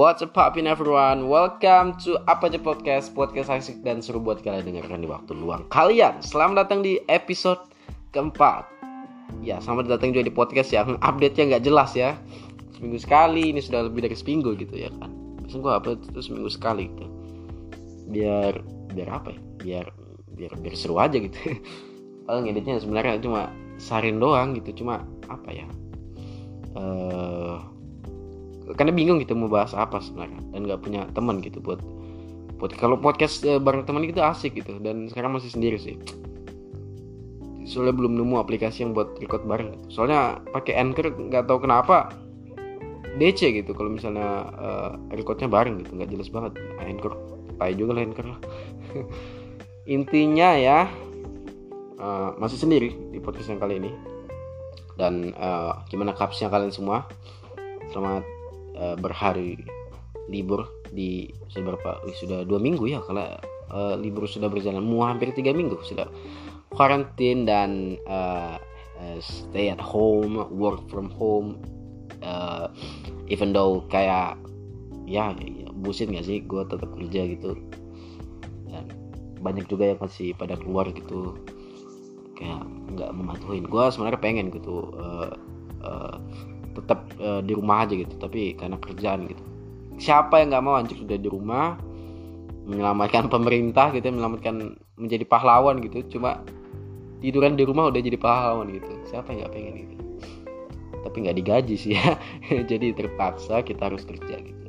What's up poppin everyone? Welcome to Apa Aja Podcast Podcast asik dan seru buat kalian dengarkan di waktu luang kalian. Selamat datang di episode keempat. Ya selamat datang juga di podcast yang update-nya nggak jelas ya. Seminggu sekali ini sudah lebih dari seminggu gitu ya kan. Biasanya gue upload itu seminggu sekali gitu. Biar biar apa ya? Biar biar, biar seru aja gitu. Paling editnya sebenarnya cuma sarin doang gitu. Cuma apa ya? Uh, karena bingung gitu mau bahas apa sebenarnya dan nggak punya teman gitu buat buat kalau podcast uh, bareng teman itu asik gitu dan sekarang masih sendiri sih. Soalnya belum nemu aplikasi yang buat record bareng. Soalnya pakai anchor nggak tahu kenapa DC gitu kalau misalnya uh, recordnya bareng gitu nggak jelas banget. Anchor tai juga lah anchor lah. Intinya ya uh, masih sendiri di podcast yang kali ini. Dan uh, gimana kapsnya kalian semua? Selamat uh, berhari libur di sudah sudah dua minggu ya kalau uh, libur sudah berjalan. Mau hampir tiga minggu sudah. Karantin dan uh, stay at home work from home uh, even though kayak ya busin gak sih? Gue tetap kerja gitu. Dan banyak juga yang masih pada keluar gitu. Kayak nggak mematuhin. Gue sebenarnya pengen gitu uh, uh, tetap di rumah aja gitu tapi karena kerjaan gitu. Siapa yang nggak mau anjir sudah di rumah menyelamatkan pemerintah gitu menyelamatkan menjadi pahlawan gitu cuma tiduran di rumah udah jadi pahlawan gitu. Siapa yang nggak pengen gitu? Tapi nggak digaji sih ya jadi terpaksa kita harus kerja gitu.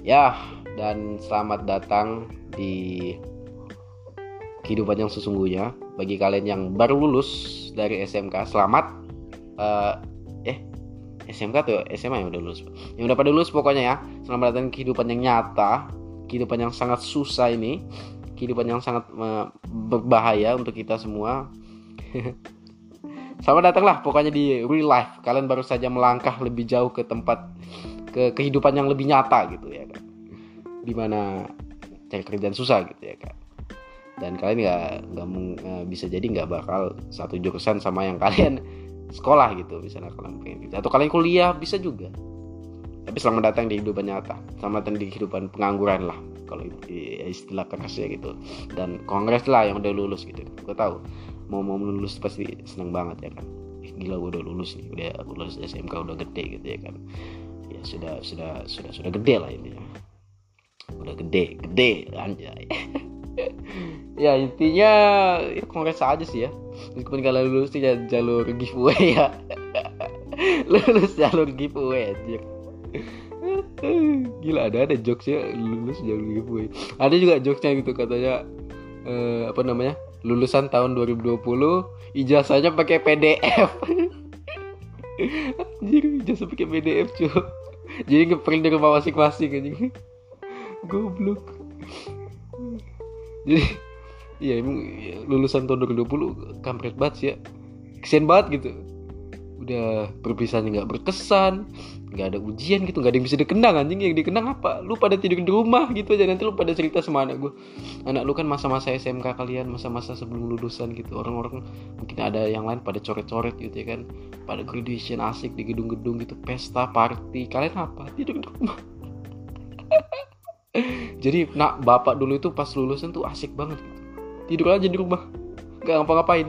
Ya dan selamat datang di kehidupan yang sesungguhnya. Bagi kalian yang baru lulus dari SMK selamat eh SMK tuh SMA yang udah lulus. Yang udah pada lulus pokoknya ya selamat datang kehidupan yang nyata kehidupan yang sangat susah ini kehidupan yang sangat berbahaya untuk kita semua. Selamat datanglah pokoknya di real life. Kalian baru saja melangkah lebih jauh ke tempat ke kehidupan yang lebih nyata gitu ya kan di mana cari kerjaan susah gitu ya kan dan kalian nggak nggak bisa jadi nggak bakal satu jurusan sama yang kalian sekolah gitu misalnya kalian pengen gitu. Atau kalian kuliah bisa juga. Tapi selamat datang di kehidupan nyata selamat datang di kehidupan pengangguran lah kalau istilah kerasnya gitu. Dan kongres lah yang udah lulus gitu. Gue tahu mau mau lulus pasti seneng banget ya kan? Gila gue udah lulus nih udah lulus SMK udah gede gitu ya kan? Ya sudah sudah sudah sudah gede lah ini udah gede gede anjay ya intinya itu kongres aja sih ya. Meskipun kalau lulus ya jalur giveaway ya. Lulus jalur giveaway aja gila ada ada jokesnya lulus jalur giveaway. Ada juga jokesnya gitu katanya eh, apa namanya lulusan tahun 2020 ijazahnya pakai PDF anjir ijazah pakai PDF cuy. Jadi ngeprint di rumah masing-masing anjing. Goblok jadi iya emang lulusan tahun 2020 kampret banget sih ya. Kesian banget gitu. Udah perpisahannya nggak berkesan nggak ada ujian gitu nggak ada yang bisa dikenang anjing. Yang dikenang apa? Lu pada tidur di rumah gitu aja nanti lu pada cerita sama anak gue anak lu kan masa-masa SMK kalian masa-masa sebelum lulusan gitu. Orang-orang mungkin ada yang lain pada coret-coret gitu ya kan. Pada graduation asik di gedung-gedung gitu pesta party. Kalian apa? Tidur di rumah jadi nak bapak dulu itu pas lulusan tuh asik banget gitu. Tidur aja di rumah. Gak ngapa-ngapain.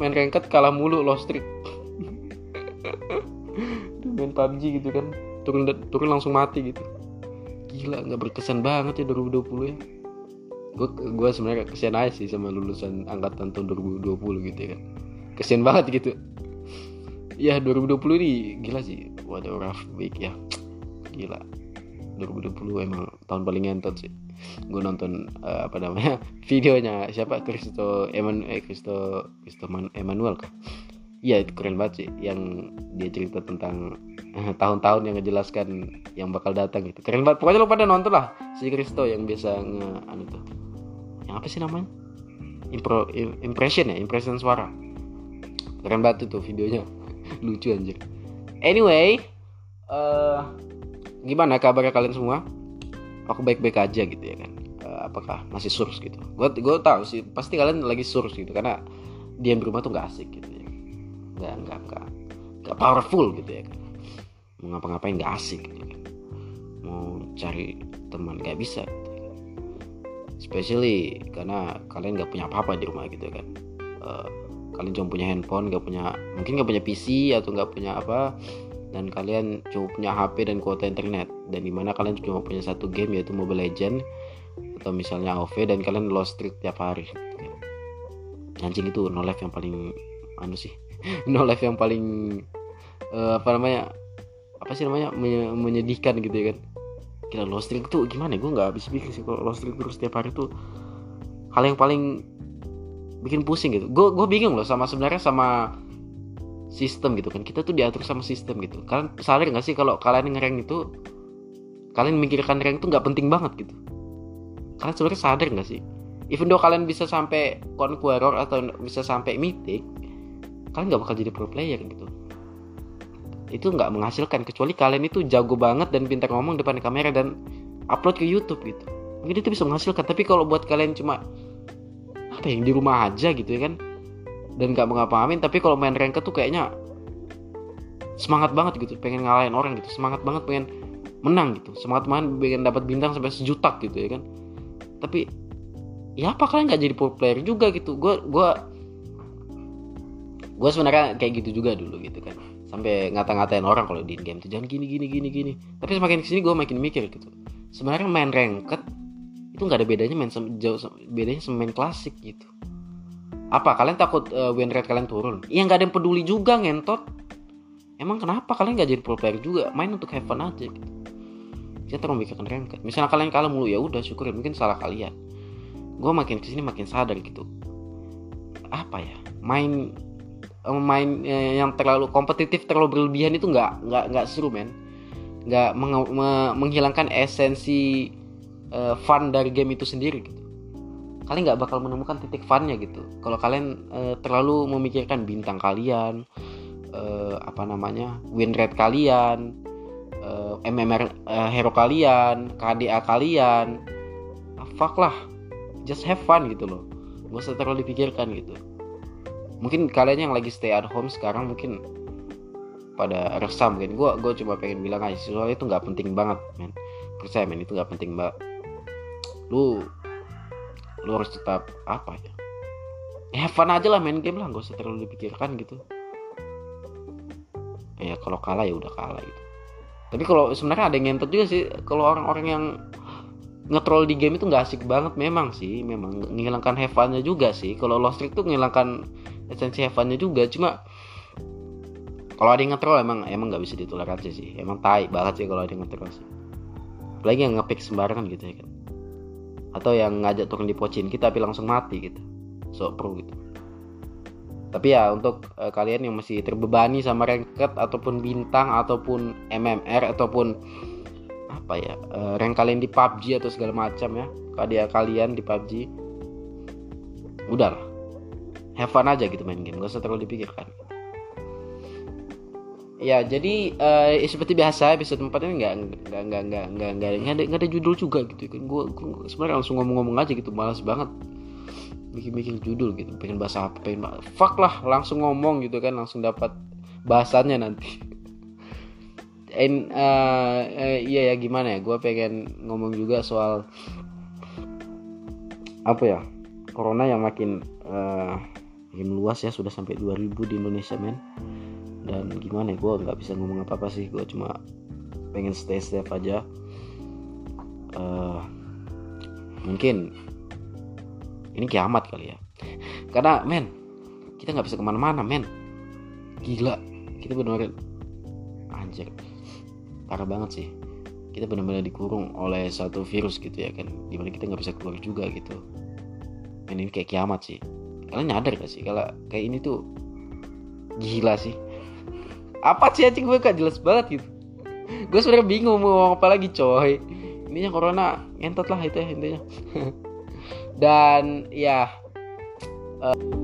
Main rengket kalah mulu lost streak main PUBG gitu kan. Turun turun langsung mati gitu. Gila nggak berkesan banget ya 2020 ya. Gue gue sebenarnya kesian aja sih sama lulusan angkatan tahun 2020 gitu ya kan. Kesian banget gitu. Ya 2020 ini gila sih. Waduh rough week ya. Gila 2020 emang tahun paling ngentot sih. Gue nonton uh, apa namanya videonya siapa? Kristo Eman eh Kristo Kristo Emmanuel kah? Iya itu keren banget sih yang dia cerita tentang eh, tahun-tahun yang ngejelaskan yang bakal datang gitu. Keren banget. Pokoknya lo pada nonton lah si Kristo yang biasa nge anu tuh. Yang apa sih namanya? Impro, impression ya impression suara. Keren banget tuh videonya. Lucu anjir. Anyway uh, gimana kabarnya kalian semua? Aku baik-baik aja gitu ya kan. Uh, apakah masih surus gitu? Gue gue tahu sih pasti kalian lagi surus gitu karena diam di rumah tuh gak asik gitu ya. Nggak nggak nggak nggak powerful gitu ya kan. Mau ngapa-ngapain nggak asik gitu kan. Mau cari teman nggak bisa especially karena kalian nggak punya apa-apa di rumah gitu kan. Uh, kalian cuma punya handphone nggak punya mungkin nggak punya PC atau nggak punya apa dan kalian cuma punya HP dan kuota internet. Dan di mana kalian cuma punya satu game yaitu Mobile Legend atau misalnya AoV dan kalian lost streak tiap hari. Anjing itu no life yang paling anu sih no life yang paling uh, apa namanya apa sih namanya menyedihkan gitu ya kan. Kita lost streak tuh gimana ya? gue nggak habis pikir sih kalau lost streak terus setiap hari tuh hal yang paling bikin pusing gitu. Gue gue bingung loh sama sebenarnya sama sistem gitu kan. Kita tuh diatur sama sistem gitu. Kalian sadar nggak sih kalau kalian ngereng itu kalian memikirkan rank itu nggak penting banget gitu. Kalian sebenarnya sadar nggak sih? Even though kalian bisa sampai conqueror atau bisa sampai mythic kalian nggak bakal jadi pro player gitu. Itu nggak menghasilkan kecuali kalian itu jago banget dan pintar ngomong depan kamera dan upload ke YouTube gitu. Mungkin itu bisa menghasilkan tapi kalau buat kalian cuma apa yang di rumah aja gitu ya kan dan nggak mengapa-apain tapi kalau main rank tuh kayaknya semangat banget gitu pengen ngalahin orang gitu semangat banget pengen menang gitu semangat banget pengen dapat bintang sampai sejuta gitu ya kan? Tapi ya apa kalian nggak jadi pro player juga gitu? Gue gue gue sebenarnya kayak gitu juga dulu gitu kan sampai ngata-ngatain orang kalau di game tuh jangan gini gini gini gini. Tapi semakin ke sini gue makin mikir gitu sebenarnya main ranked itu nggak ada bedanya main jauh bedanya sama main klasik gitu apa kalian takut uh, win rate kalian turun? Iya nggak ada yang peduli juga ngentot. Emang kenapa kalian nggak jadi pro player juga? Main untuk have fun aja gitu. Kita terlalu mikirkan ranked misalnya kalian kalah mulu ya udah syukurin. Mungkin salah kalian. Gue makin ke sini makin sadar gitu. Apa ya? Main main eh, yang terlalu kompetitif terlalu berlebihan itu nggak nggak nggak seru men. Nggak meng menghilangkan esensi uh, fun dari game itu sendiri gitu kalian nggak bakal menemukan titik funnya gitu. Kalau kalian uh, terlalu memikirkan bintang kalian uh, apa namanya win rate kalian uh, MMR uh, hero kalian KDA kalian ah, fuck lah. Just have fun gitu loh. Gak usah terlalu dipikirkan gitu. Mungkin kalian yang lagi stay at home sekarang mungkin pada resah mungkin gue gue cuma pengen bilang aja soalnya itu nggak penting banget men. Percaya men itu nggak penting banget lu lu harus tetap apa ya ya have aja lah main game lah gak usah terlalu dipikirkan gitu. Ya kalau kalah ya udah kalah gitu. Tapi kalau sebenarnya ada yang ngentot juga sih kalau orang-orang yang ngetrol di game itu nggak asik banget memang sih memang menghilangkan have juga sih. Kalau lost streak tuh menghilangkan esensi have juga cuma kalau ada yang ngetrol emang emang nggak bisa ditolak aja sih. Emang tai banget sih kalau ada yang ngetrol sih. Apalagi yang ngepick sembarangan gitu ya kan atau yang ngajak turun di pocin kita tapi langsung mati gitu. So pro gitu. Tapi ya untuk uh, kalian yang masih terbebani sama ranked ataupun bintang ataupun MMR ataupun apa ya uh, rank kalian di PUBG atau segala macam ya. Dia kalian di PUBG udahlah have fun aja gitu main game. Gak usah terlalu dipikirkan ya jadi uh, seperti biasa episode 4 ini nggak nggak nggak nggak nggak nggak ada nggak ada judul juga gitu kan. Gue sebenarnya langsung ngomong-ngomong aja gitu malas banget. Bikin-bikin judul gitu pengen bahasa apa pengen bahasa, fuck lah langsung ngomong gitu kan langsung dapat bahasannya nanti. And, uh, uh, iya ya gimana ya gue pengen ngomong juga soal apa ya corona yang makin uh, makin luas ya sudah sampai 2000 di Indonesia men dan gimana ya gue nggak bisa ngomong apa apa sih. Gue cuma pengen stay safe aja. Uh, mungkin ini kiamat kali ya. Karena men kita nggak bisa ke mana-mana men. Gila kita benar-benar anjir parah banget sih. Kita benar-benar dikurung oleh satu virus gitu ya kan. Di mana kita nggak bisa keluar juga gitu. Dan ini kayak kiamat sih. Kalian nyadar gak sih kalau kayak ini tuh gila sih apa sih anjing? Gue gak jelas banget gitu. Gue sebenarnya bingung mau ngomong apa lagi coy. Intinya corona ngentot lah itu ya intinya. Dan ya uh,